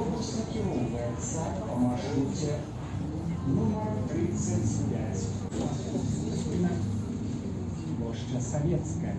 Автобус накіроўваецца па маршруце нумар 35. Плошча Савецкая.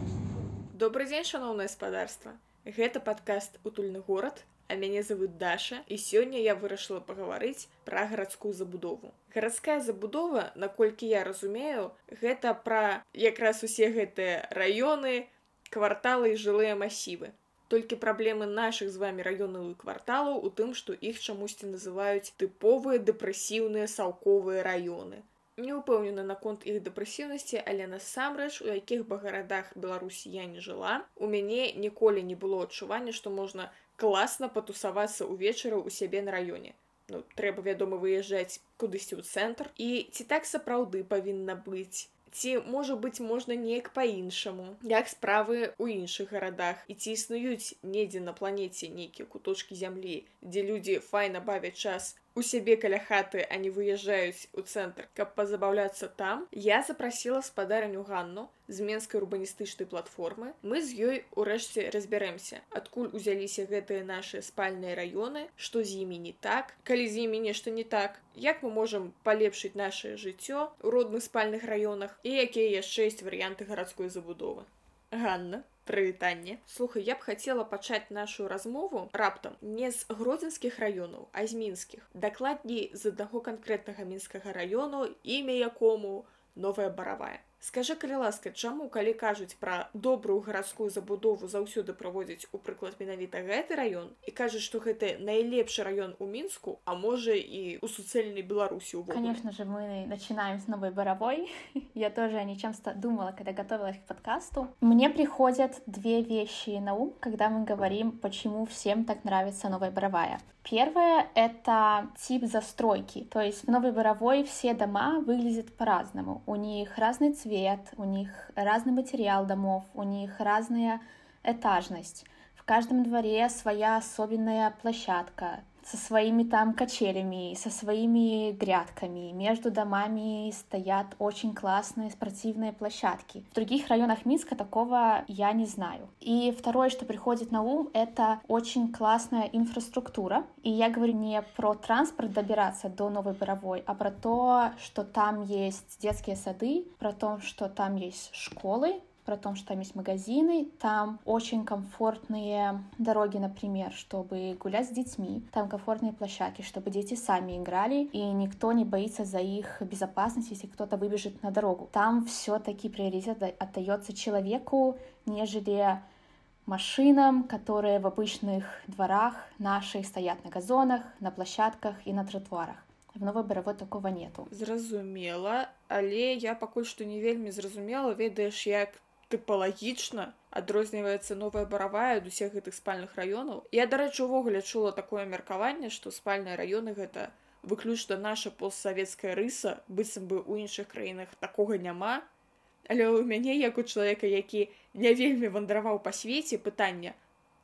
Добрый дзень шаноўнае спадарства гэта падкаст утульны горад а мяне зовут даша і сёння я вырашыла пагаварыць пра гарадскую забудову гарадская забудова наколькі я разумею гэта пра якраз усе гэтыя раёны кварталы і жылыя масівы толькі праблемы нашых з вами раёнаў і кварталаў у тым што іх чамусьці называюць тыповыя дэпрэсіўныя салковыя раёны не ўпэўнена наконт іх дэпрэсіўнасці але насамрэч у якіх бы гарадах беларусі я не жыла у мяне ніколі не было адчування што можна класна патусавацца ўвечары ў сябе на раёне ну трэба вядома выязджаць кудысьці ў цэнтр і ці так сапраўды павінна быць ці можа быць можна неяк па-іншаму як справы ў іншых гарадах і ці існуюць недзе на планеце нейкія куточкі зямлі дзе людзі файна бавяць час у сябе каля хаты они выязджаюць у цэнтр каб пазабаўляцца там я запрасіла спадарню ганну з менскай урбаністычнай платформы. Мы з ёй урэшце разбярэмся адкуль узяліся гэтыя наши спальныя раёны што з імі не так. Калі з імі нешта не так як мы можам палепшыць наше жыццё у родных спальных раёнах і якія яшчэ ёсць варыянты гарадской забудовы? Ганна прывітанне слухай я б хацела пачаць нашу размову раптам не з гродзенскіх раёнаў а з мінскіх. Дакладней з аднаго канкрэтнага мінскага раёну імя якому новая баравая скажи калі ласка чаму калі кажуць пра добрую гарадскую забудову заўсёды праводзіць у прыклад менавіта гэты раён і кажуць што гэта найлепшы раён у мінску а можа і у суцэльнай беларусі конечно же мы начинаем с новой боровой я тоже о нечем думала когда готовилась к подкасту мне приходят две вещи на ум когда мы говорим почему всем так нравится новая боровая Первое — это тип застройки. То есть в Новой Боровой все дома выглядят по-разному. У них разный цвет, у них разный материал домов, у них разная этажность. В каждом дворе своя особенная площадка, со своими там качелями, со своими грядками. Между домами стоят очень классные спортивные площадки. В других районах Минска такого я не знаю. И второе, что приходит на ум, это очень классная инфраструктура. И я говорю не про транспорт добираться до Новой Боровой, а про то, что там есть детские сады, про то, что там есть школы, про то, что там есть магазины, там очень комфортные дороги, например, чтобы гулять с детьми, там комфортные площадки, чтобы дети сами играли, и никто не боится за их безопасность, если кто-то выбежит на дорогу. Там все-таки приоритет отдается человеку, нежели машинам, которые в обычных дворах наших стоят на газонах, на площадках и на тротуарах. В новой баравой такого нету. Зразумела, але я пакуль што не вельмі зразумела, ведаеш, як тыпалагічна адрозніваецца новая баравая ад усіх гэтых спальных раёнаў. Я дарэчы увогуле чула такое меркаванне што спальныя раёны гэта выключна наша постсавецкая рыса быццам бы ў іншых краінах такога няма. Але ў мяне як у чалавека які не вельмі вандраваў па свеце пытання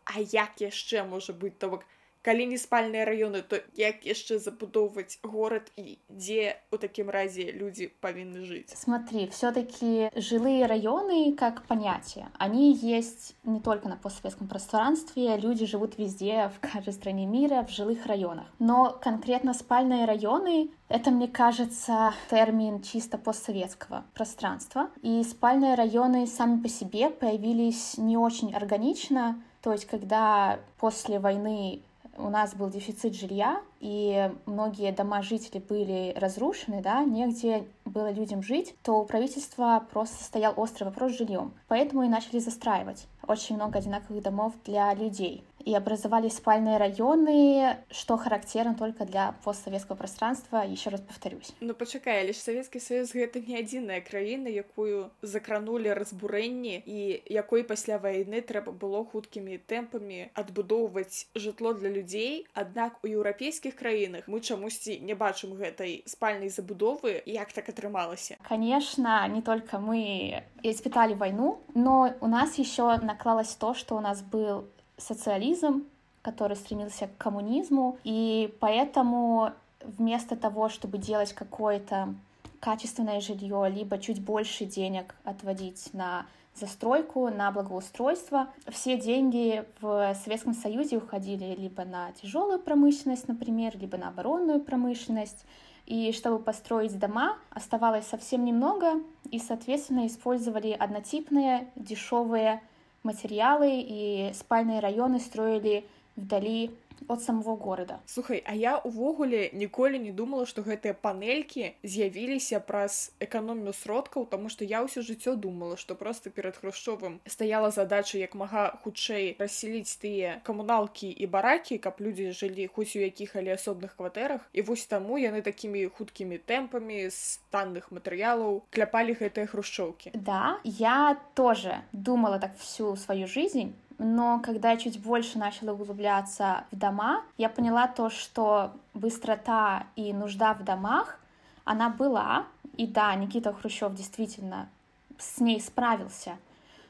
а як яшчэ можа быць то бок калі не спальныя раёны то як яшчэ забудоўваць горад і дзе у такім разе люди павінны жыць смотри все-таки жилые районы как понятие они есть не только на постсоветском пространстве люди живут везде в каждой стране мира в жилых районах но конкретно спальные районы это мне кажется термин чисто постсоветского пространства и спальные районы сами по себе появились не очень органично то есть когда после войны у нас был дефицит жилья, и многие дома жителей были разрушены, да, негде было людям жить, то у правительства просто стоял острый вопрос с жильем. Поэтому и начали застраивать очень много одинаковых домов для людей и образовались спальные районы, что характерно только для постсоветского пространства, еще раз повторюсь. Ну, почекай, лишь Советский Союз — это не одинная краина, якую закранули разбуренні, и якой после войны треба было хуткими темпами отбудовывать житло для людей. Однако у европейских краинах мы чамусьці не бачым гэтай спальной забудовы, як так атрымалася. Конечно, не только мы испытали войну, но у нас еще наклалось то, что у нас был социализм, который стремился к коммунизму, и поэтому вместо того, чтобы делать какое-то качественное жилье, либо чуть больше денег отводить на застройку, на благоустройство. Все деньги в Советском Союзе уходили либо на тяжелую промышленность, например, либо на оборонную промышленность. И чтобы построить дома, оставалось совсем немного, и, соответственно, использовали однотипные, дешевые материалы, и спальные районы строили вдали от самого горада Слухай а я увогуле ніколі не думала што гэтыя панелькі з'явіліся праз эканомію сродкаў тому что я ўсё жыццё думала что просто перад хрушчовым стаяла задача як мага хутчэй рассселіць тыя камуналкі і баракі каб людзі жылі хоць у якіх але асобных кватэрах і вось таму яны такімі хуткімі тэмпамі з танных матэрыялаў кляпалі гэтыя хрушчоўкі да я тоже думала так всю сваю жизнь но когда я чуть больше начала углубляться в дома, я поняла то, что быстрота и нужда в домах, она была, и да, Никита Хрущев действительно с ней справился,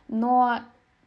но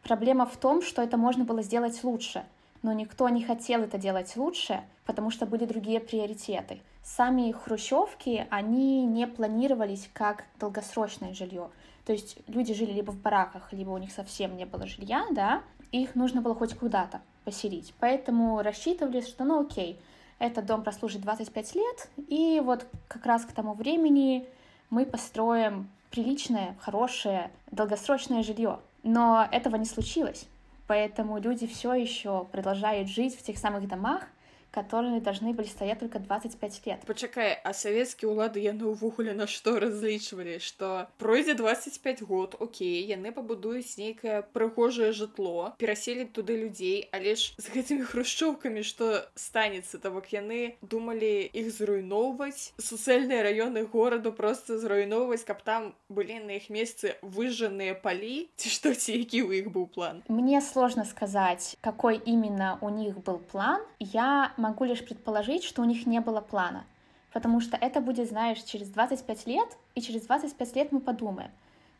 проблема в том, что это можно было сделать лучше, но никто не хотел это делать лучше, потому что были другие приоритеты. Сами хрущевки, они не планировались как долгосрочное жилье. То есть люди жили либо в бараках, либо у них совсем не было жилья, да, их нужно было хоть куда-то поселить. Поэтому рассчитывали, что ну окей, этот дом прослужит 25 лет, и вот как раз к тому времени мы построим приличное, хорошее, долгосрочное жилье. Но этого не случилось. Поэтому люди все еще продолжают жить в тех самых домах, которые должны были стаять только 25 лет. Пачакай, а савецкія ўлады яны ўвогуле на што разлічвалі, што пройдзе 25 год, Окей, яны пабудуюць нейкае прыгожае жытло, пераселі туды людзей, але ж з гэтымі хрушчоўкамі, што станецца, то бок яны думалі іх зруйноўваць, суцэльныя раёны гораду просто зруйноўваць, каб там былі на іх месцы выжжаныя палі, ці што ці які ў іх быў план. Мне сложно сказать, какой именно у них был план. Я могу лишь предположить, что у них не было плана. Потому что это будет, знаешь, через 25 лет, и через 25 лет мы подумаем.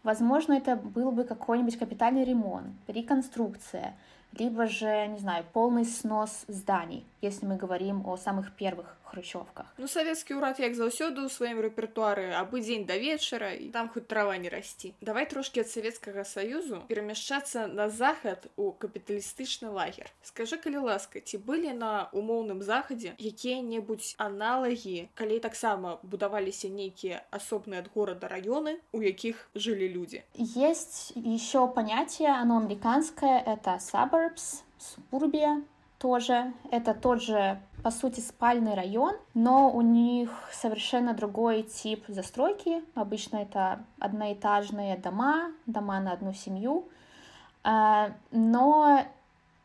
Возможно, это был бы какой-нибудь капитальный ремонт, реконструкция, либо же, не знаю, полный снос зданий, если мы говорим о самых первых хрущевках. Ну савецкі ўрад як заўсёды ў сваім рэпертуары абы дзень да вечара і там хоць трава не расці. Давай трошки ад савецкага саюзу перамяшчацца на захад у капіталістычны лагер. Скажы калі ласка, ці былі на умоўным захадзе якія-небудзь аналагі, калі таксама будаваліся нейкія асобныя ад горада раёны, у якіх жылі людзі. Есть еще понятие, оно американское, это suburbs, субурбия, тоже. Это тот же, по сути, спальный район, но у них совершенно другой тип застройки. Обычно это одноэтажные дома, дома на одну семью. А, но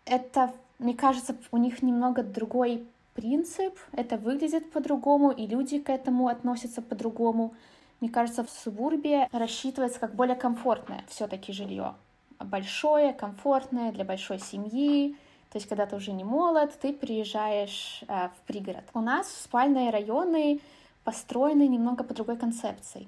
это, мне кажется, у них немного другой принцип, это выглядит по-другому, и люди к этому относятся по-другому. Мне кажется, в субурбе рассчитывается как более комфортное все-таки жилье. Большое, комфортное для большой семьи, то есть, когда ты уже не молод, ты приезжаешь э, в пригород. У нас спальные районы построены немного по другой концепции.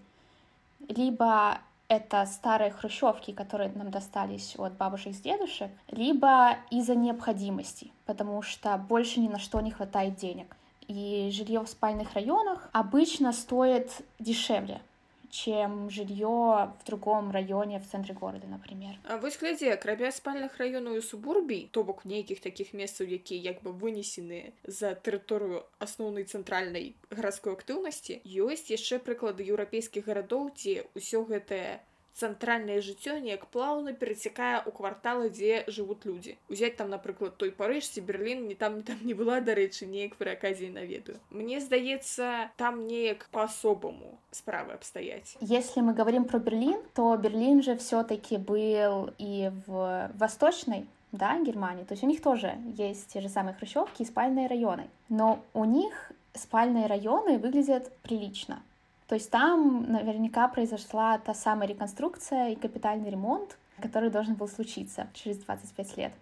Либо это старые хрущевки, которые нам достались от бабушек с дедушек, либо из-за необходимости, потому что больше ни на что не хватает денег. И жилье в спальных районах обычно стоит дешевле, чем жилье в другом районе в центре города, например. А вось глядзе, акрамя спальных раёнаў і субурбій, то бок нейкіх такіх месцаў, якія як бы вынесены за тэрыторыю асноўнай цэнтральнай гарадской актыўнасці, ёсць яшчэ прыклады еўрапейскіх гарадоў, дзе ўсё гэтае цэнтральнае жыццё неяк плаўна перацякае ў кварталы дзе жывуць людзі узяць там напрыклад той парыжці берлін не там не там не была дарэчы неяк пры аказіі наведаю мне здаецца там неяк по-особаму справы обстоять если мы говорим про берлин то берлин же все-таки был и в восточной да, Германии. То есть у них тоже есть те же самые хрущевки и спальные районы. Но у них спальные районы выглядят прилично. То есть там наверняка произошла та самая реконструкция и капитальный ремонт, который должен был случиться через 25 лет.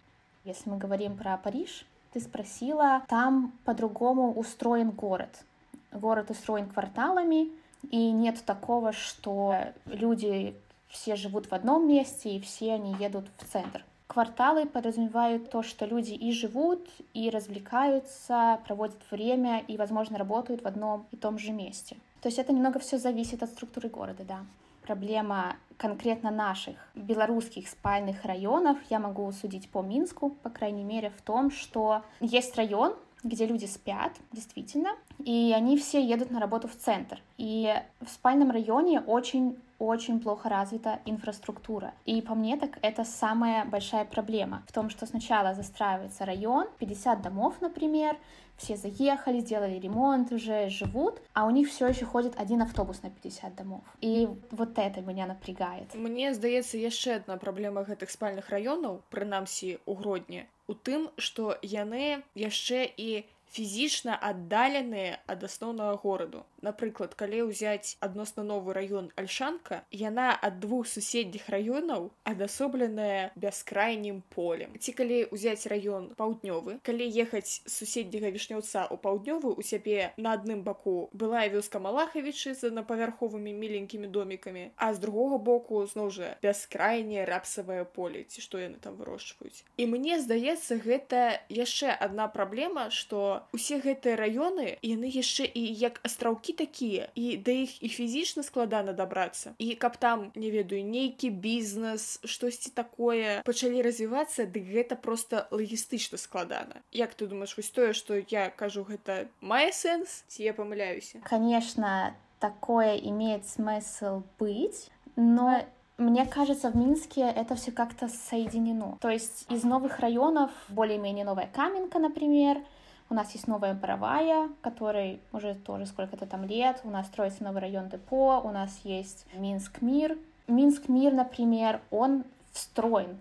Если мы говорим про Париж, ты спросила, там по-другому устроен город. Город устроен кварталами, и нет такого, что люди все живут в одном месте, и все они едут в центр. Кварталы подразумевают то, что люди и живут, и развлекаются, проводят время, и, возможно, работают в одном и том же месте. То есть это немного все зависит от структуры города, да. Проблема конкретно наших белорусских спальных районов я могу судить по Минску, по крайней мере, в том, что есть район, где люди спят, действительно, и они все едут на работу в центр. И в спальном районе очень очень плохо развита инфраструктура. И по мне так это самая большая проблема в том, что сначала застраивается район, 50 домов, например, все заехали, сделали ремонт уже, живут, а у них все еще ходит один автобус на 50 домов. И вот это меня напрягает. Мне здаецца яшчэ одна праблема гэтых спальных раёнаў прынамсі у гродні у тым што яны яшчэ і фізічна аддаленыя ад асноўнага гораду. Напрыклад калі ўзяць адносна новы раён альшанка яна ад двух суседніх раёнаў адасобленая бяскрайнім полем. Ці калі ўзяць раён паўднёвы калі ехаць суседняга вішнёўца у паўднёвы у сябе на адным баку была вёска малахавічы за напавярховымі міленькімі домікамі а з другога боку зноў жа бяскрайняе рапсавае поле ці што яны там вырошчваюць. І мне здаецца гэта яшчэ адна праблема што усе гэтыя раёны яны яшчэ і як астраўкі такія і да іх і фізічна складана дабрацца і каб там не ведаю нейкі бізнес штосьці такое пачалі развівацца дык гэта просто лагістычна складана як ты думаешь вось тое что я кажу гэта мае сэнс ці я памыляюся конечно такое имеет смысл быть но мне кажется, в Минске это все как-то соединено. То есть из новых районов более-менее новая Каменка, например, у нас есть новая Боровая, которой уже тоже сколько-то там лет. У нас строится новый район депо. У нас есть Минск-Мир. Минск-Мир, например, он встроен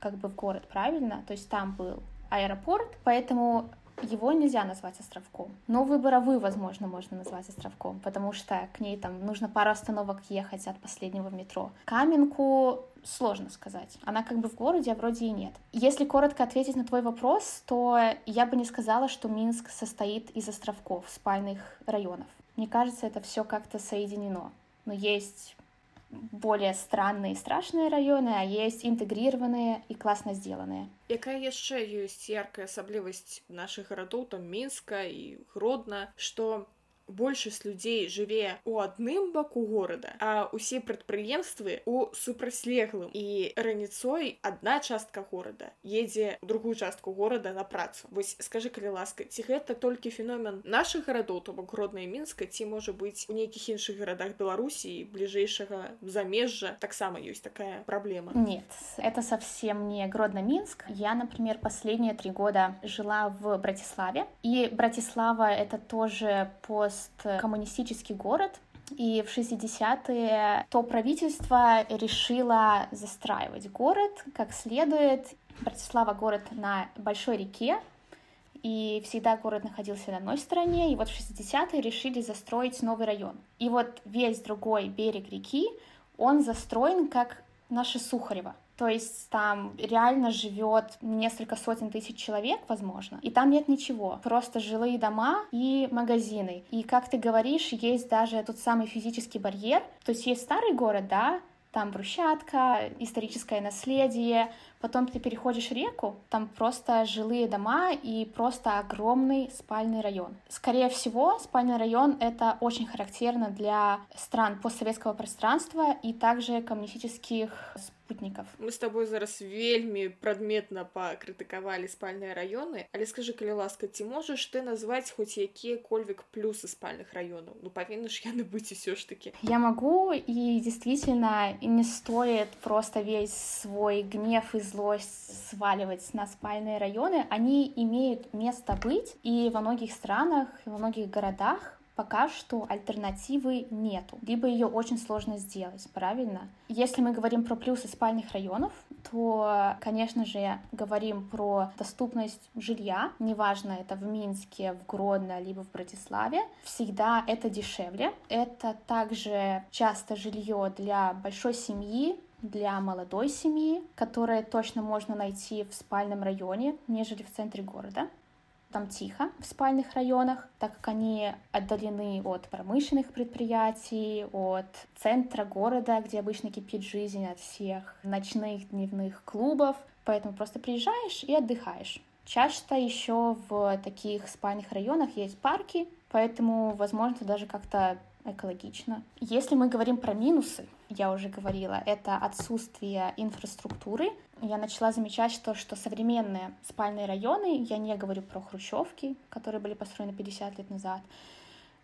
как бы в город, правильно? То есть там был аэропорт, поэтому его нельзя назвать островком. Но Боровы, возможно, можно назвать островком, потому что к ней там нужно пару остановок ехать от последнего метро. Каменку сложно сказать. Она как бы в городе, а вроде и нет. Если коротко ответить на твой вопрос, то я бы не сказала, что Минск состоит из островков, спальных районов. Мне кажется, это все как-то соединено. Но есть более странные и страшные районы, а есть интегрированные и классно сделанные. Якая яшчэ ёсць яркая асаблівасць нашых гарадоў там мінска і гродна, што большасць людзей жыве у адным баку горада а усе прадпрыемствы у супрацьлеглым і раніцой одна частка горада едзе другую частку горада на працу вось скажи калі ласка ці гэта толькі феномен наших гарадоў то бок родная мінска ці можа быць у нейкіх іншых гарадах беларусі бліжэйшага замежжа таксама ёсць такая праблема нет это совсем не гродно минск я например последние три года жила в братиславе и братислава это тоже пост посткоммунистический город, и в 60-е то правительство решило застраивать город как следует. Братислава город на большой реке, и всегда город находился на одной стороне, и вот в 60-е решили застроить новый район. И вот весь другой берег реки, он застроен как наше Сухарево. То есть там реально живет несколько сотен тысяч человек, возможно, и там нет ничего, просто жилые дома и магазины. И как ты говоришь, есть даже тот самый физический барьер. То есть есть старый город, да, там брусчатка, историческое наследие, потом ты переходишь реку, там просто жилые дома и просто огромный спальный район. Скорее всего, спальный район — это очень характерно для стран постсоветского пространства и также коммунистических спутников. Мы с тобой зараз вельмі прадметна пакрытыкавалі спальныя раёны але скажи калі ласка ці можаш ты назваць хоць якія-кольвік плюсы спальных раёнаў ну павінны ж яны быць усё ж таки я могу и действительно не стоит просто весь свой гнев и злость сваливать на спальные районы они имеют место быть и во многих странах во многих городах пока что альтернативы нету, либо ее очень сложно сделать, правильно? Если мы говорим про плюсы спальных районов, то, конечно же, говорим про доступность жилья, неважно, это в Минске, в Гродно, либо в Братиславе, всегда это дешевле. Это также часто жилье для большой семьи, для молодой семьи, которое точно можно найти в спальном районе, нежели в центре города там тихо в спальных районах, так как они отдалены от промышленных предприятий, от центра города, где обычно кипит жизнь, от всех ночных, дневных клубов. Поэтому просто приезжаешь и отдыхаешь. Часто еще в таких спальных районах есть парки, поэтому, возможно, даже как-то экологично. Если мы говорим про минусы, я уже говорила, это отсутствие инфраструктуры. Я начала замечать, что, что современные спальные районы, я не говорю про хрущевки, которые были построены 50 лет назад,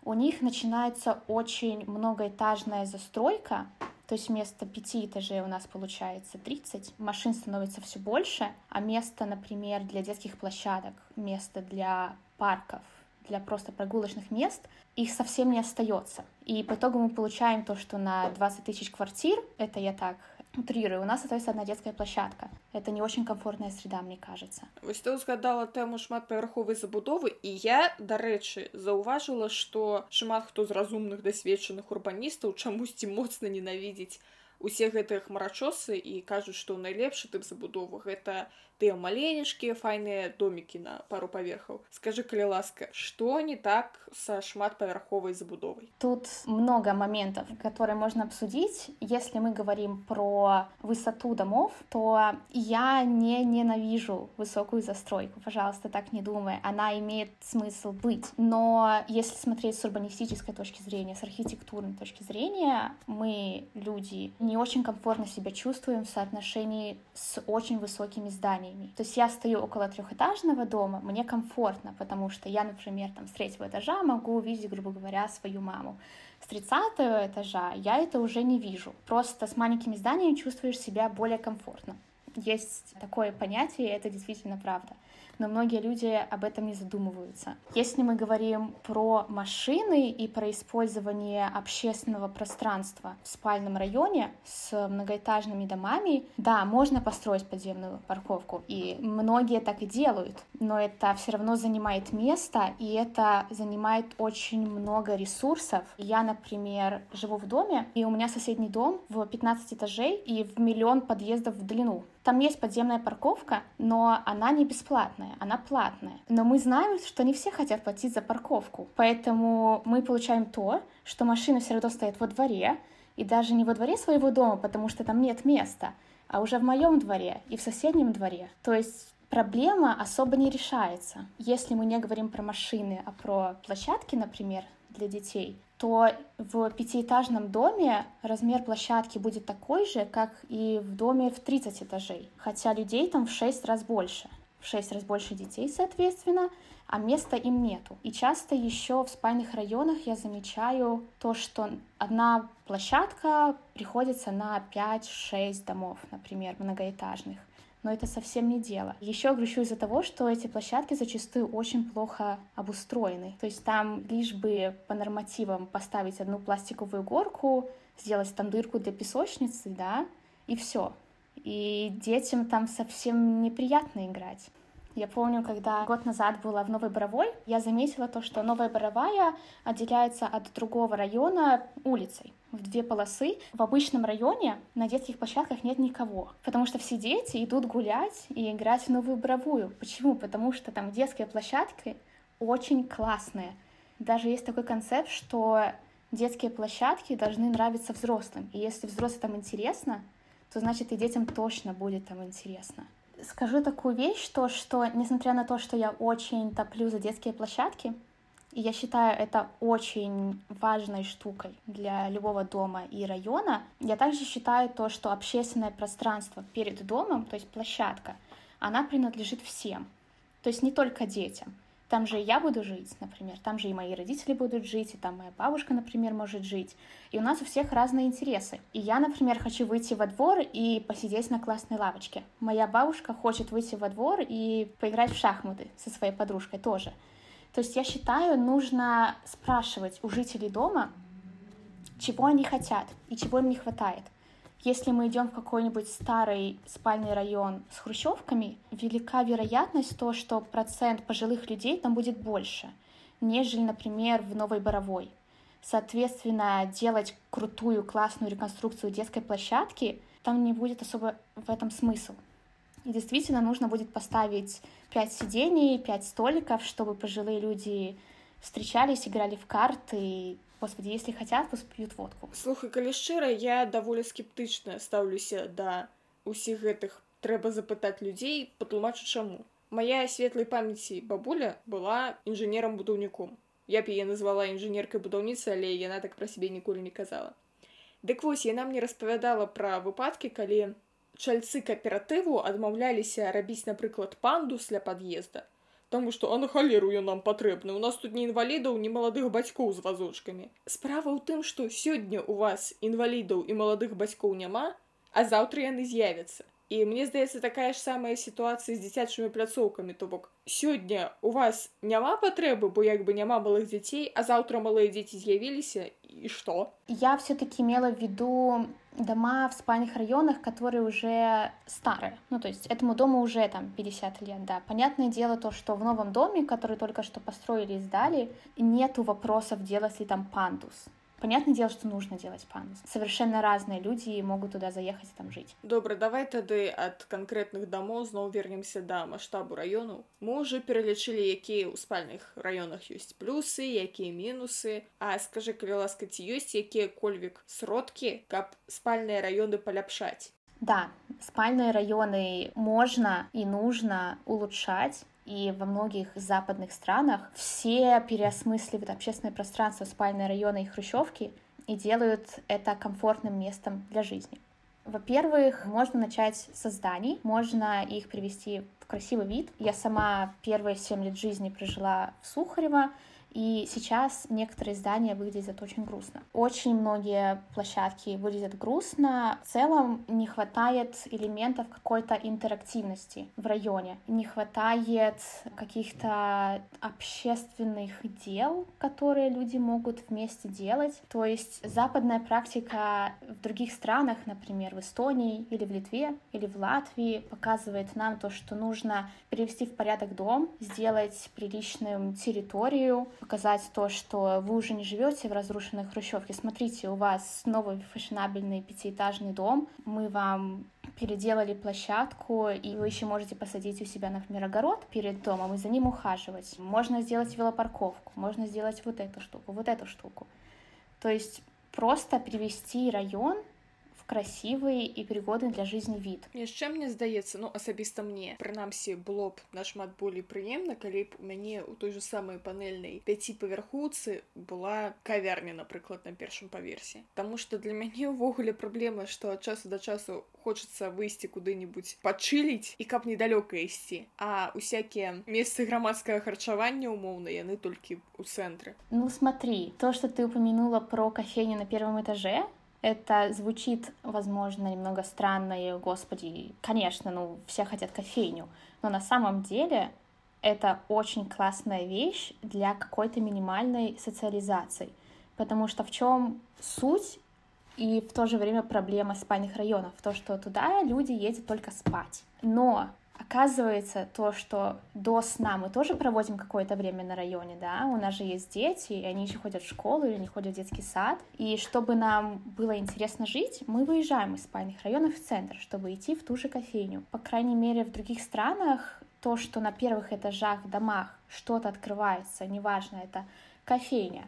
у них начинается очень многоэтажная застройка, то есть вместо пяти этажей у нас получается 30, машин становится все больше, а место, например, для детских площадок, место для парков, для просто прогулочных мест, их совсем не остается. И по итогу мы получаем то, что на 20 тысяч квартир, это я так утрирую, у нас остается одна детская площадка. Это не очень комфортная среда, мне кажется. Вось ты узгадала тэму шматпавярховай забудовы і я дарэчы заўважыла што шмат хто з разумных дасведчаных урбаністаў чамусьці моцна ненавідзець усе гэтыя хмарачосы і кажуць што найлепшы тып забудовы гэта тыя маленечкія файныя домікі на пару паверхаў скажи калі ласка что не так со шматпавярховай забудовай тут много моментов которые можно обсудить если мы говорим про высоту домов то я не ненавижу высокую застройку пожалуйста так не думай она имеет смысл быть но если смотреть с урбанистической точки зрения с архитектурной точки зрения мы люди не очень комфортно себя чувствуем в соотношении с очень высокими зданиями. То есть я стою около трехэтажного дома, мне комфортно, потому что я, например, там с третьего этажа могу увидеть, грубо говоря, свою маму. С 30 этажа я это уже не вижу. Просто с маленькими зданиями чувствуешь себя более комфортно. Есть такое понятие, и это действительно правда но многие люди об этом не задумываются. Если мы говорим про машины и про использование общественного пространства в спальном районе с многоэтажными домами, да, можно построить подземную парковку, и многие так и делают, но это все равно занимает место, и это занимает очень много ресурсов. Я, например, живу в доме, и у меня соседний дом в 15 этажей и в миллион подъездов в длину. Там есть подземная парковка, но она не бесплатная, она платная. Но мы знаем, что не все хотят платить за парковку. Поэтому мы получаем то, что машины все равно стоят во дворе, и даже не во дворе своего дома, потому что там нет места, а уже в моем дворе и в соседнем дворе. То есть проблема особо не решается. Если мы не говорим про машины, а про площадки, например, для детей, то в пятиэтажном доме размер площадки будет такой же, как и в доме в 30 этажей, хотя людей там в 6 раз больше. В 6 раз больше детей, соответственно, а места им нету. И часто еще в спальных районах я замечаю то, что одна площадка приходится на 5-6 домов, например, многоэтажных но это совсем не дело. Еще грущу из-за того, что эти площадки зачастую очень плохо обустроены. То есть там лишь бы по нормативам поставить одну пластиковую горку, сделать там дырку для песочницы, да, и все. И детям там совсем неприятно играть. Я помню, когда год назад была в Новой Боровой, я заметила то, что Новая Боровая отделяется от другого района улицей в две полосы. В обычном районе на детских площадках нет никого, потому что все дети идут гулять и играть в Новую Боровую. Почему? Потому что там детские площадки очень классные. Даже есть такой концепт, что детские площадки должны нравиться взрослым. И если взрослым там интересно, то значит и детям точно будет там интересно скажу такую вещь, то, что несмотря на то, что я очень топлю за детские площадки, и я считаю это очень важной штукой для любого дома и района, я также считаю то, что общественное пространство перед домом, то есть площадка, она принадлежит всем, то есть не только детям. Там же я буду жить, например, там же и мои родители будут жить, и там моя бабушка, например, может жить. И у нас у всех разные интересы. И я, например, хочу выйти во двор и посидеть на классной лавочке. Моя бабушка хочет выйти во двор и поиграть в шахматы со своей подружкой тоже. То есть я считаю, нужно спрашивать у жителей дома, чего они хотят и чего им не хватает. Если мы идем в какой-нибудь старый спальный район с хрущевками, велика вероятность то, что процент пожилых людей там будет больше, нежели, например, в Новой Боровой. Соответственно, делать крутую, классную реконструкцию детской площадки, там не будет особо в этом смысл. И действительно нужно будет поставить пять сидений, пять столиков, чтобы пожилые люди встречались, играли в карты, господи если хотят пусть п'ют водку слухай калі шчыра я даволі скептычна стаўлюся да усіх гэтых трэба запытаць людзей патлумачу чаму моя светлай памяці бабуля была інжынерам будаўніком я б яе назвала інжынеркай будаўніцы але яна так пра сябе ніколі не казала дык вось яна мне распавядала пра выпадкі калі чальцы кааператыву адмаўляліся рабіць напрыклад пандус для пад'езда Таму што а на халеру ён нам патрэбны у нас тут не інвалідаў не маладых бацькоў з вазочкамі справа ў тым што сёння у вас інвалідаў і маладых бацькоў няма а заўтра яны з'явяцца і мне здаецца такая ж самая сітуацыя з дзіцячымі пляцоўкамі то бок сёння у вас няма патрэбы бо як бы няма малых дзяцей а заўтра малыя дзеці з'явіліся и что я все-таки имела в виду дома в спальных районах, которые уже старые. Ну, то есть этому дому уже там 50 лет, да. Понятное дело то, что в новом доме, который только что построили и сдали, нету вопросов, делать ли там пандус. Понятное дело, что нужно делать пандус. Совершенно разные люди могут туда заехать и там жить. Добра, давай тады ад канкрэтных дамоў зноў вернемся да маштабу раёну. Мы уже пералічылі, якія ў спальных раёнах ёсць плюсы, якія мінусы. А скажы, калі ласка, ці ёсць якія-кольвік сродкі, каб спальныя раёны паляпшаць. Да, спальные районы можно и нужно улучшать, и во многих западных странах все переосмысливают общественное пространство, спальные районы и хрущевки и делают это комфортным местом для жизни. Во-первых, можно начать со зданий, можно их привести в красивый вид. Я сама первые семь лет жизни прожила в Сухарево, и сейчас некоторые здания выглядят очень грустно. Очень многие площадки выглядят грустно. В целом не хватает элементов какой-то интерактивности в районе. Не хватает каких-то общественных дел, которые люди могут вместе делать. То есть западная практика в других странах, например, в Эстонии или в Литве или в Латвии, показывает нам то, что нужно привести в порядок дом, сделать приличную территорию, показать то, что вы уже не живете в разрушенной хрущевке. Смотрите, у вас новый фешенабельный пятиэтажный дом, мы вам переделали площадку, и вы еще можете посадить у себя, например, огород перед домом и за ним ухаживать. Можно сделать велопарковку, можно сделать вот эту штуку, вот эту штуку. То есть просто привести район красивый і прыгодны для жизни від яшчэ мне здаецца ну асабіста мне прынамсі было б нашмат болей прыемна калі б у мяне у той же самой панельнай пяціпавярхуцы была кавярня напрыклад на першым паверсе Таму что для мяне ўвогуле праблема што ад часу да часу хочацца выйсці куды-нибудь пачыліць і каб недалёка ісці а усякія месцы грамадскага харчавання умоўна яны толькі у цэнтры ну смотри то что ты упомянула про кофейню на первом этаже это звучит, возможно, немного странно, и, господи, конечно, ну, все хотят кофейню, но на самом деле это очень классная вещь для какой-то минимальной социализации, потому что в чем суть и в то же время проблема спальных районов, то, что туда люди ездят только спать. Но Оказывается, то, что до сна мы тоже проводим какое-то время на районе, да, у нас же есть дети, и они еще ходят в школу или не ходят в детский сад. И чтобы нам было интересно жить, мы выезжаем из спальных районов в центр, чтобы идти в ту же кофейню. По крайней мере, в других странах то, что на первых этажах, домах что-то открывается, неважно, это кофейня,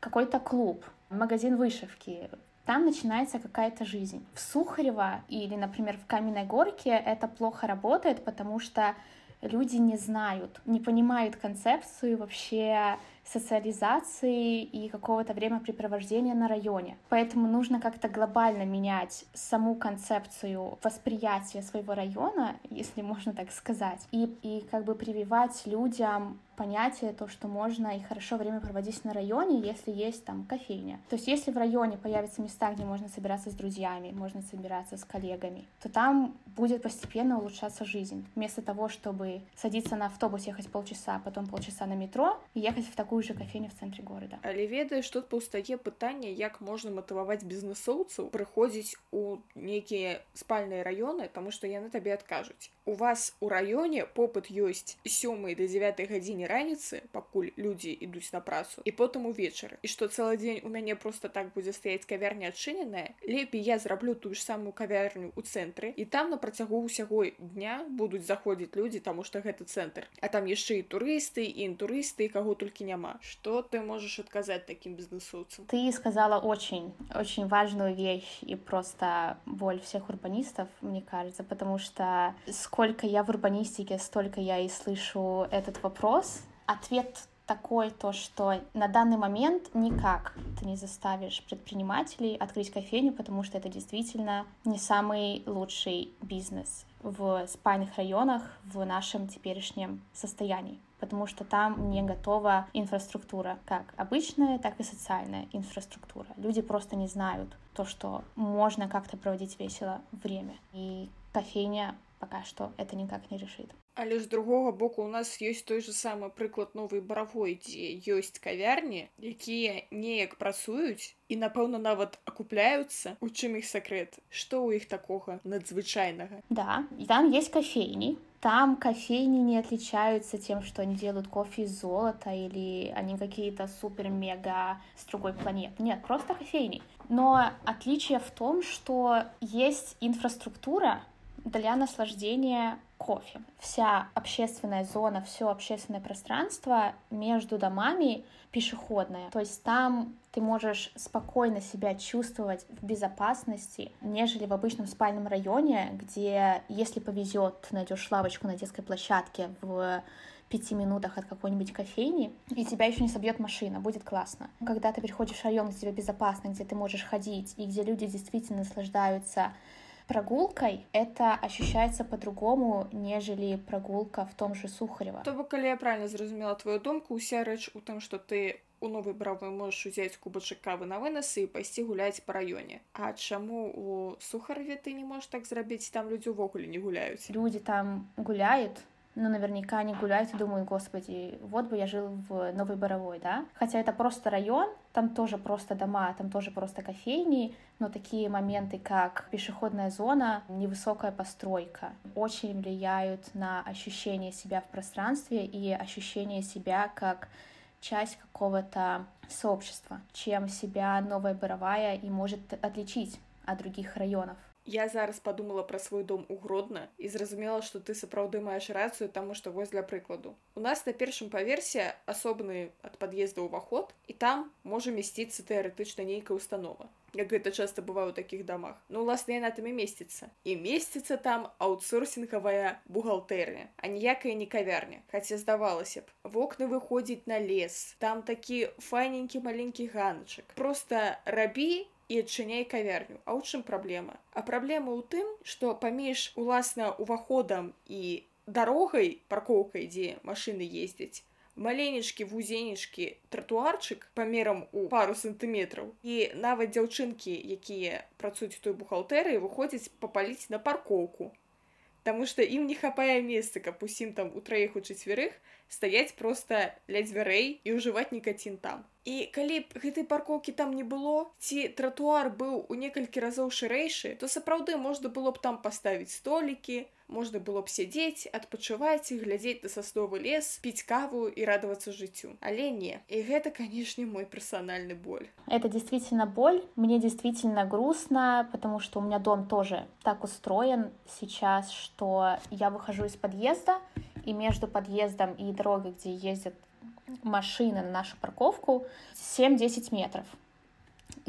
какой-то клуб, магазин вышивки, там начинается какая-то жизнь. В Сухарево или, например, в Каменной Горке это плохо работает, потому что люди не знают, не понимают концепцию вообще социализации и какого-то времяпрепровождения на районе. Поэтому нужно как-то глобально менять саму концепцию восприятия своего района, если можно так сказать, и, и как бы прививать людям понятие, то, что можно и хорошо время проводить на районе, если есть там кофейня. То есть если в районе появятся места, где можно собираться с друзьями, можно собираться с коллегами, то там будет постепенно улучшаться жизнь. Вместо того, чтобы садиться на автобус, ехать полчаса, потом полчаса на метро и ехать в такую же кофейню в центре города. Але ведаеш, тут паўстае пытанне, як можна матываваць бізнесоўцаў прыходзіць у нейкія спальныя раёны, таму што яны табе адкажуць. У вас у раёне попыт ёсць сёмай да 9 гадзіне раніцы пакуль людзі ідуць на працу і потым увечары і што цэлы дзень у мяне просто так будзе стаяць кавярня адчыненая лепей я зраблю тую ж самую кавярню у цэнтры і там на працягу ўсяго дня будуць заходзіць людзі таму што гэта цэнтр а там яшчэ і турысты і інтурысты каго толькі няма что ты можаш адказаць таким бізнесоўцам ты сказала очень очень важную вещь и просто боль всех урбанистов мне кажется потому что сколько я в урбанистике столько я и слышу этот вопрос ответ такой, то что на данный момент никак ты не заставишь предпринимателей открыть кофейню, потому что это действительно не самый лучший бизнес в спальных районах в нашем теперешнем состоянии потому что там не готова инфраструктура, как обычная, так и социальная инфраструктура. Люди просто не знают то, что можно как-то проводить весело время. И кофейня пока что это никак не решит. Але з другога боку у нас ёсць той же самы прыклад новай баравой, дзе ёсць кавярні, якія неяк працуюць і напэўна нават акупляюцца у чым іх сакрэт што ў іх такога надзвычайнага да и там есть кофейни там кофейни не отличаются тем, что они делают кофе из золота или они какие-то супер-мега с другой планеты. Нет, просто кофейни. Но отличие в том, что есть инфраструктура для наслаждения кофе. Вся общественная зона, все общественное пространство между домами пешеходное. То есть там ты можешь спокойно себя чувствовать в безопасности, нежели в обычном спальном районе, где, если повезет, найдешь лавочку на детской площадке в пяти минутах от какой-нибудь кофейни, и тебя еще не собьет машина, будет классно. Когда ты переходишь в район, где тебе безопасно, где ты можешь ходить, и где люди действительно наслаждаются прогулкой это ощущается по-другому нежели прогулка в том же сухарева то бок калі я правильно зразумела твою думку уся рэч у тым что ты у новой бравы можешь узяць кубачак кавы на вынасы і пайсці гуляць па раёне А чаму у сухарве ты не можешь так зрабіць там людзі увогуле не гуляюць люди там гуляют но наверняка они гуляют и думают, господи, вот бы я жил в Новой Боровой, да? Хотя это просто район, там тоже просто дома, там тоже просто кофейни, но такие моменты, как пешеходная зона, невысокая постройка, очень влияют на ощущение себя в пространстве и ощущение себя как часть какого-то сообщества, чем себя Новая Боровая и может отличить от других районов. Я зараз подумала пра свой дом у гродна і зразумела, што ты сапраўды маеш рацыю, таму што вось для прыкладу. У нас на першым паверсе асобны ад пад'езда ўваход і там можа месціцца тэарэтычна нейкая установа. Як гэта часта бывае ў такіх дамах. Ну уласна яна там і месціцца. І месціцца там аутсорсінгавая бухгалтэрня, а ніякая не кавярня. Хаця здавалася б, вокны выходзіць на лес, там такі файненькі маленькі ганачак. Просто рабі і адчыняй кавярню а ў чым праблема а праблема ў тым што паміж уласна уваходам і дарогай паркоўкай дзе машыны ездзяць маленечкі вузенечкі тротуарчык памерам у пару сантыметраў і нават дзяўчынкі якія працуюць у той бухгалтэрыі выходзяць папаліць на паркоўку Таму што ім не хапае месца каб усім там у траіх у чацвярых стаяць проста ля дзвярэй і ўжываць некацін там І калі б гэтай паркоўкі там не было ці тратуар быў у некалькі разоў шырэйшы то сапраўды можна было б там паставіць столікі можна было б сядзець адпачываць і глядзець на сасновы лес піць каву і радавацца жыццю але не і гэта канешне мой персональны боль это действительно боль мне действительно грустно потому что у меня дом тоже так устроен сейчас что я выхожу из подъезда и между подъездом и дорогой где ездят машины на нашу парковку 7-10 метров.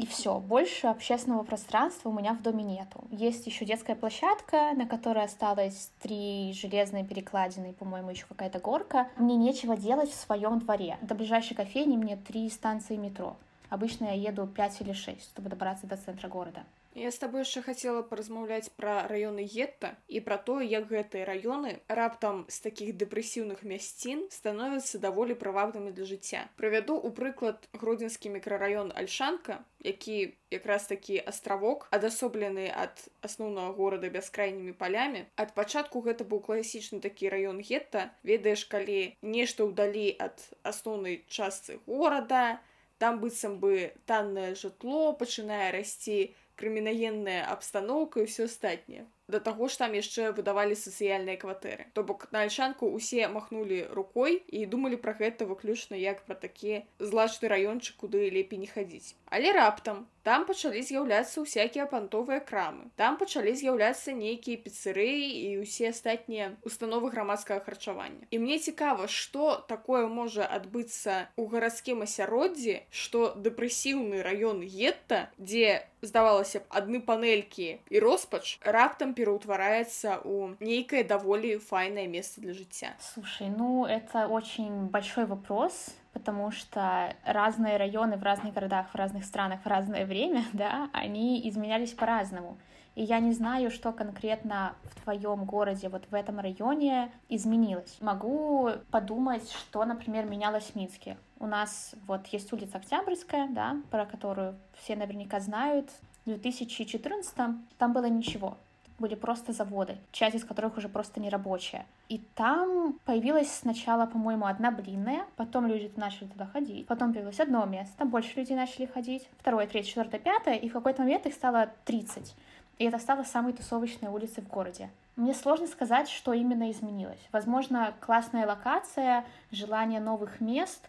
И все, больше общественного пространства у меня в доме нету. Есть еще детская площадка, на которой осталось три железные перекладины и, по-моему, еще какая-то горка. Мне нечего делать в своем дворе. До ближайшей кофейни мне три станции метро. Обычно я еду 5 или 6, чтобы добраться до центра города. Я з табой яшчэ хацела паразмаўляць пра раёны гетта і пра тое, як гэтыя раёны раптам з такіх дэпрэсіўных мясцін становяцца даволі прывабнымі для жыцця. Правяду у прыклад гродзенскі мікрараён Альшанка, які якраз такі астравок адасоблены ад асноўнага горада бяскрайнімі палямі. Ад пачатку гэта быў класічны такі раён гетта, ведаеш, калі нешта ўдалі ад асноўнай частцы горада, там быццам бы таннае жытло пачынае расці, крымінагенная абстаноўка і ўсё астатняе да таго ж там яшчэ выдавалі сацыяльныя кватэры то бок на альшанку усе махнулі рукой і думалі пра гэта выключна як пра такі злачны раёнчык куды лепей не хадзіць але раптам там пачалі з'яўляцца ўсякія пантовыя крамы там пачалі з'яўляцца нейкія піцэрыі і ўсе астатнія установы грамадскага харчавання і мне цікава што такое можа адбыцца у гарадскім асяроддзі што дэпрэсіўны раён гетта дзе здавалася б адны панелькі і роспач раптам пераўтвараецца у нейкае даволі файнае месца для жыцця слушай ну это очень большой вопрос потому что разные районы в разных городах, в разных странах в разное время, да, они изменялись по-разному. И я не знаю, что конкретно в твоем городе, вот в этом районе изменилось. Могу подумать, что, например, менялось в Минске. У нас вот есть улица Октябрьская, да, про которую все наверняка знают. В 2014 там было ничего были просто заводы, часть из которых уже просто не рабочая. И там появилась сначала, по-моему, одна блинная, потом люди начали туда ходить, потом появилось одно место, там больше людей начали ходить, второе, третье, четвертое, пятое, и в какой-то момент их стало 30. И это стало самой тусовочной улицей в городе. Мне сложно сказать, что именно изменилось. Возможно, классная локация, желание новых мест,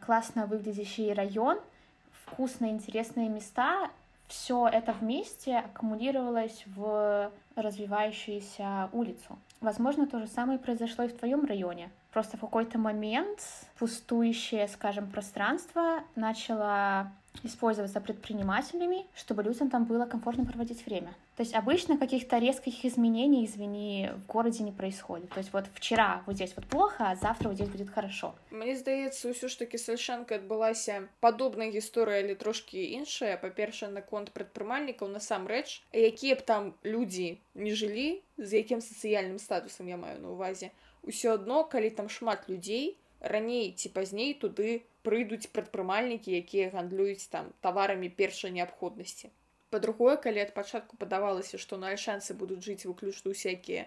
классно выглядящий район, вкусные, интересные места. Все это вместе аккумулировалось в развивающуюся улицу. Возможно, то же самое произошло и в твоем районе. Просто в какой-то момент пустующее, скажем, пространство начало использоваться предпринимателями, чтобы людям там было комфортно проводить время. То есть обычно каких-то резких изменений, извини, в городе не происходит. То есть вот вчера вот здесь вот плохо, а завтра вот здесь будет хорошо. Мне здаецца ўсё ж таки сальшанка адбылася падобная гісторыя але трошки іншая па-першае наконт прадпрымальнікаў насамрэч якія б там людзі не жылі з якім сацыяльным статусам я маю на увазе ўсё адно калі там шмат людзей раней ці пазней туды прыйдуць прадпрымальнікі якія гандлююць там таварамі першай неабходнасці па-другое калі ад пачатку падавалася што на альшанцы будуць жыць выключна усякія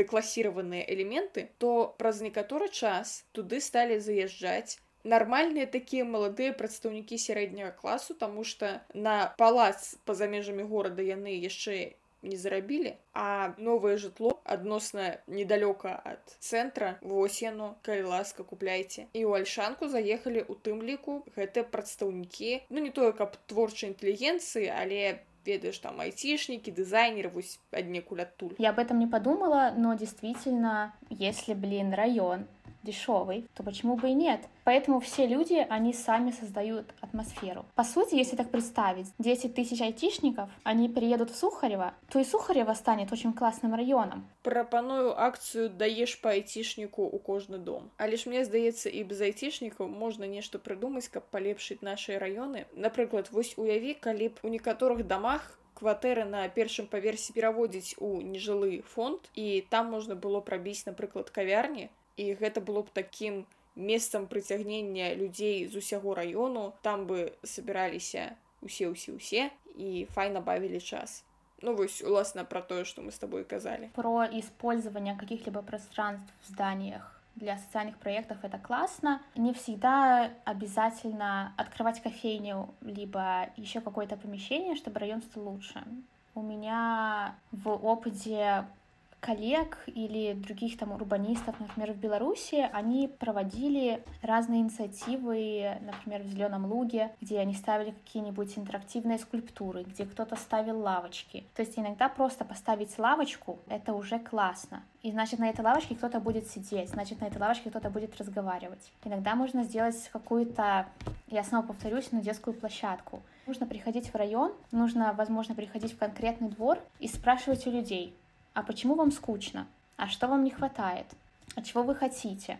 дэкласіраваныя элементы то праз некаторы час туды сталі заязджаць нармальныя такія маладыя прадстаўнікі сярэдняга класу таму што на палац па-за межамі горада яны яшчэ не зарабілі а новае жытло адносна недалёка ад цэнтра вось яно калі ласка купляйце і ў альшанку заехалі у тым ліку гэтыя прадстаўнікі ну не тое каб творчай інтэлігенцыі але ведаешь там айтишники дизайнеры вось аднекуль адтуль я об этом не подумала но действительно если блин район дешевый, то почему бы и нет? Поэтому все люди, они сами создают атмосферу. По сути, если так представить, 10 тысяч айтишников, они переедут в Сухарево, то и Сухарево станет очень классным районом. Прапаную акцию даешь по айтишнику у кожны дом. Але ж мне здаецца і без айтишнікаў можна нешта прыдумаць, каб палепшыць нашыя раёны. Напрыклад, вось уяві, калі б у некаторых дамах кватэры на першым паверсе пераводзіць у нежылы фонд і там можна было прабіць напрыклад кавярні і гэта было б такім месцам прыцягнення людзей з усяго раёну там бы собираліся усе усе усе і файна бавілі час ну вось уласна про тое что мы с тобой казалі про использование каких-либо пространств в зданиях для социальных проектов это классно. Не всегда обязательно открывать кофейню, либо еще какое-то помещение, чтобы район стал лучше. У меня в опыте коллег или других там урбанистов, например, в Беларуси, они проводили разные инициативы, например, в Зеленом Луге, где они ставили какие-нибудь интерактивные скульптуры, где кто-то ставил лавочки. То есть иногда просто поставить лавочку — это уже классно. И значит, на этой лавочке кто-то будет сидеть, значит, на этой лавочке кто-то будет разговаривать. Иногда можно сделать какую-то, я снова повторюсь, на детскую площадку. Нужно приходить в район, нужно, возможно, приходить в конкретный двор и спрашивать у людей, а почему вам скучно, а что вам не хватает, а чего вы хотите.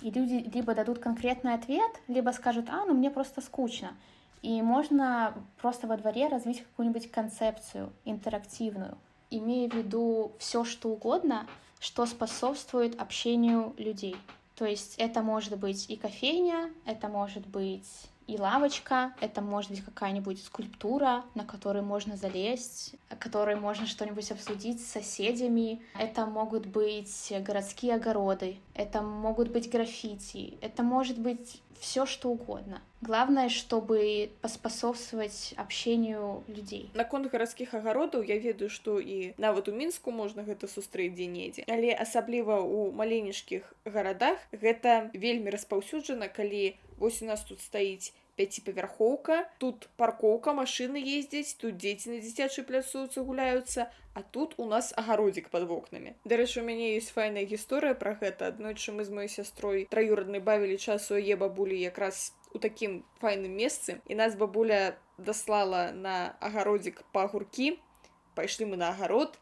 И люди либо дадут конкретный ответ, либо скажут, а, ну мне просто скучно. И можно просто во дворе развить какую-нибудь концепцию интерактивную, имея в виду все, что угодно, что способствует общению людей. То есть это может быть и кофейня, это может быть и лавочка, это может быть какая-нибудь скульптура, на которую можно залезть, о которой можно что-нибудь обсудить с соседями. Это могут быть городские огороды, это могут быть граффити, это может быть все что угодно. Главное, чтобы паспасоўстваваць общению людзей. Наконт гарадскіх агародаў я ведаю, што і нават у мінску можна гэта сустрэць дзе-недзе. Але асабліва ў маленечкіх гарадах гэта вельмі распаўсюджана, калі вось у нас тут стаіць пяціпавярхоўка тут паркоўка машины ездзяць тут дзеці на дзіцячай пляцоўцы гуляюцца а тут у нас агародзік под вокнамі дарэчы у мяне есть файная гісторыя про гэта аднойчы мы з маёй сястрой траюраднай бавілі часу яе бабулі якраз у такім файным месцы і нас бабуля даслала на агародзік па агуркі пайшлі мы на агарод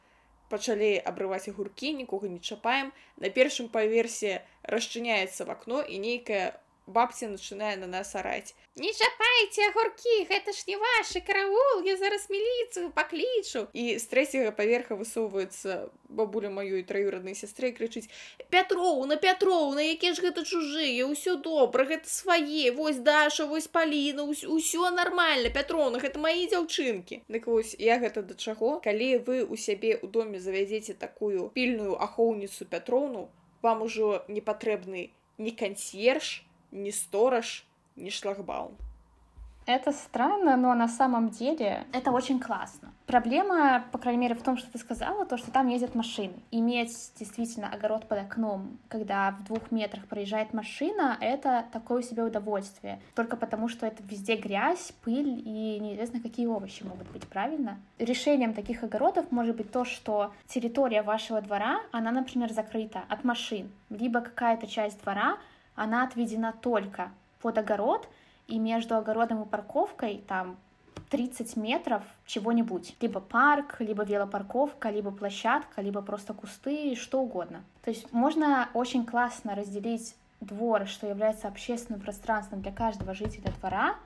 пачалі абрываць агуркі нікога не чапаем на першым паверсе расчыняецца в акно і нейкая бабця начинае на нас араць не чапайце агуркі гэта ж не ваши караул я зараз міліцыю паклічу і з трэцяга паверха высоўваецца бабуля маёй траюраднай сястры крычыць пятроў на пятроў на які ж гэта чужыя ўсё добра гэта свае вось даша вось паліна ўсё нормально пятроўна гэта мае дзяўчынкі дык вось я гэта да чаго? Калі вы у сябе ў доме завядзеце такую пільную ахоўніцу пятроўну вам ужо не патрэбны ні кансьерж ни сторож, ни шлагбаум. Это странно, но на самом деле это очень классно. Проблема, по крайней мере, в том, что ты сказала, то, что там ездят машины. Иметь действительно огород под окном, когда в двух метрах проезжает машина, это такое себе удовольствие. Только потому, что это везде грязь, пыль и неизвестно, какие овощи могут быть, правильно? Решением таких огородов может быть то, что территория вашего двора, она, например, закрыта от машин, либо какая-то часть двора, она отведена только под огород, и между огородом и парковкой там 30 метров чего-нибудь. Либо парк, либо велопарковка, либо площадка, либо просто кусты, что угодно. То есть можно очень классно разделить двор, что является общественным пространством для каждого жителя двора,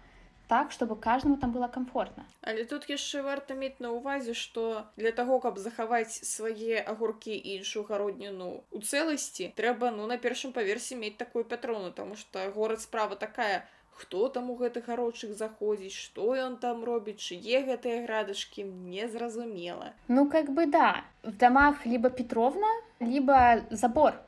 так чтобы каждому там было комфортно але тут яшчэ варта мець на увазе что для того каб захаваць свае агуркі і іншую гародніну у цэласці трэба ну на першым паверсе мець такую пятрону тому что горад справа такая хто там у гэтых гародчых заходзіць что ён там робіць чые гэтыя градашки незразумела ну как бы да в домах либо петровна либо забор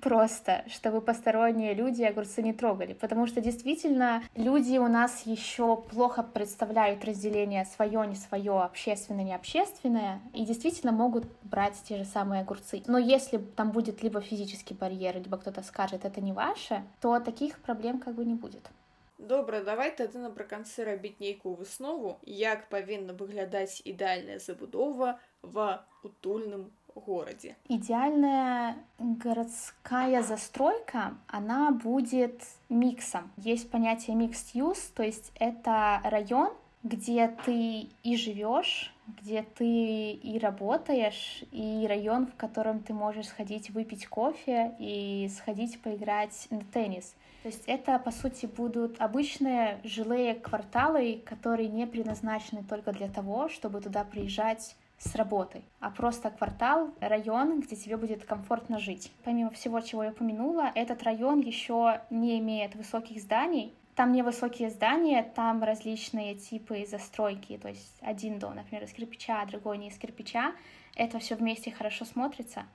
просто, чтобы посторонние люди огурцы не трогали, потому что действительно люди у нас еще плохо представляют разделение свое, не свое, общественное, не общественное, и действительно могут брать те же самые огурцы. Но если там будет либо физический барьер, либо кто-то скажет, это не ваше, то таких проблем как бы не будет. Добра, давай тады напрыканцы рабіць нейкую выснову, як павінна выглядаць ідэальная забудова в утульным городе. Идеальная городская застройка, она будет миксом. Есть понятие mixed use, то есть это район, где ты и живешь, где ты и работаешь, и район, в котором ты можешь сходить выпить кофе и сходить поиграть на теннис. То есть это, по сути, будут обычные жилые кварталы, которые не предназначены только для того, чтобы туда приезжать с работой, а просто квартал, район, где тебе будет комфортно жить. Помимо всего, чего я упомянула, этот район еще не имеет высоких зданий. Там не высокие здания, там различные типы застройки, то есть один дом, например, из кирпича, а другой не из кирпича. Это все вместе хорошо смотрится,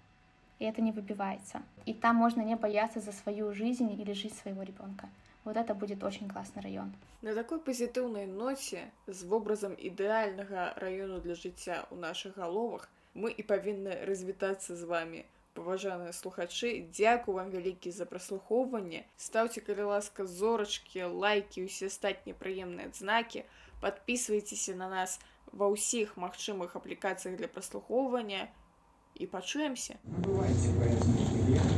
и это не выбивается. И там можно не бояться за свою жизнь или жизнь своего ребенка Вот это будет очень классный район. На такой пазітыўнай ноце з вобразам ідэальнага раёну для жыцця ў нашых галовах мы і павінны развітацца з вами. Паважаныя слухачы, дзякую вам вялікі за праслухоўванне. Стаўце калі ласка зорачкі, лайкі, усе астатнія прыемныя адзнакі. Падпісвайцеся на нас ва ўсіх магчымых аплікацыях для праслухоўвання і пачуемся. Бывайце паэзны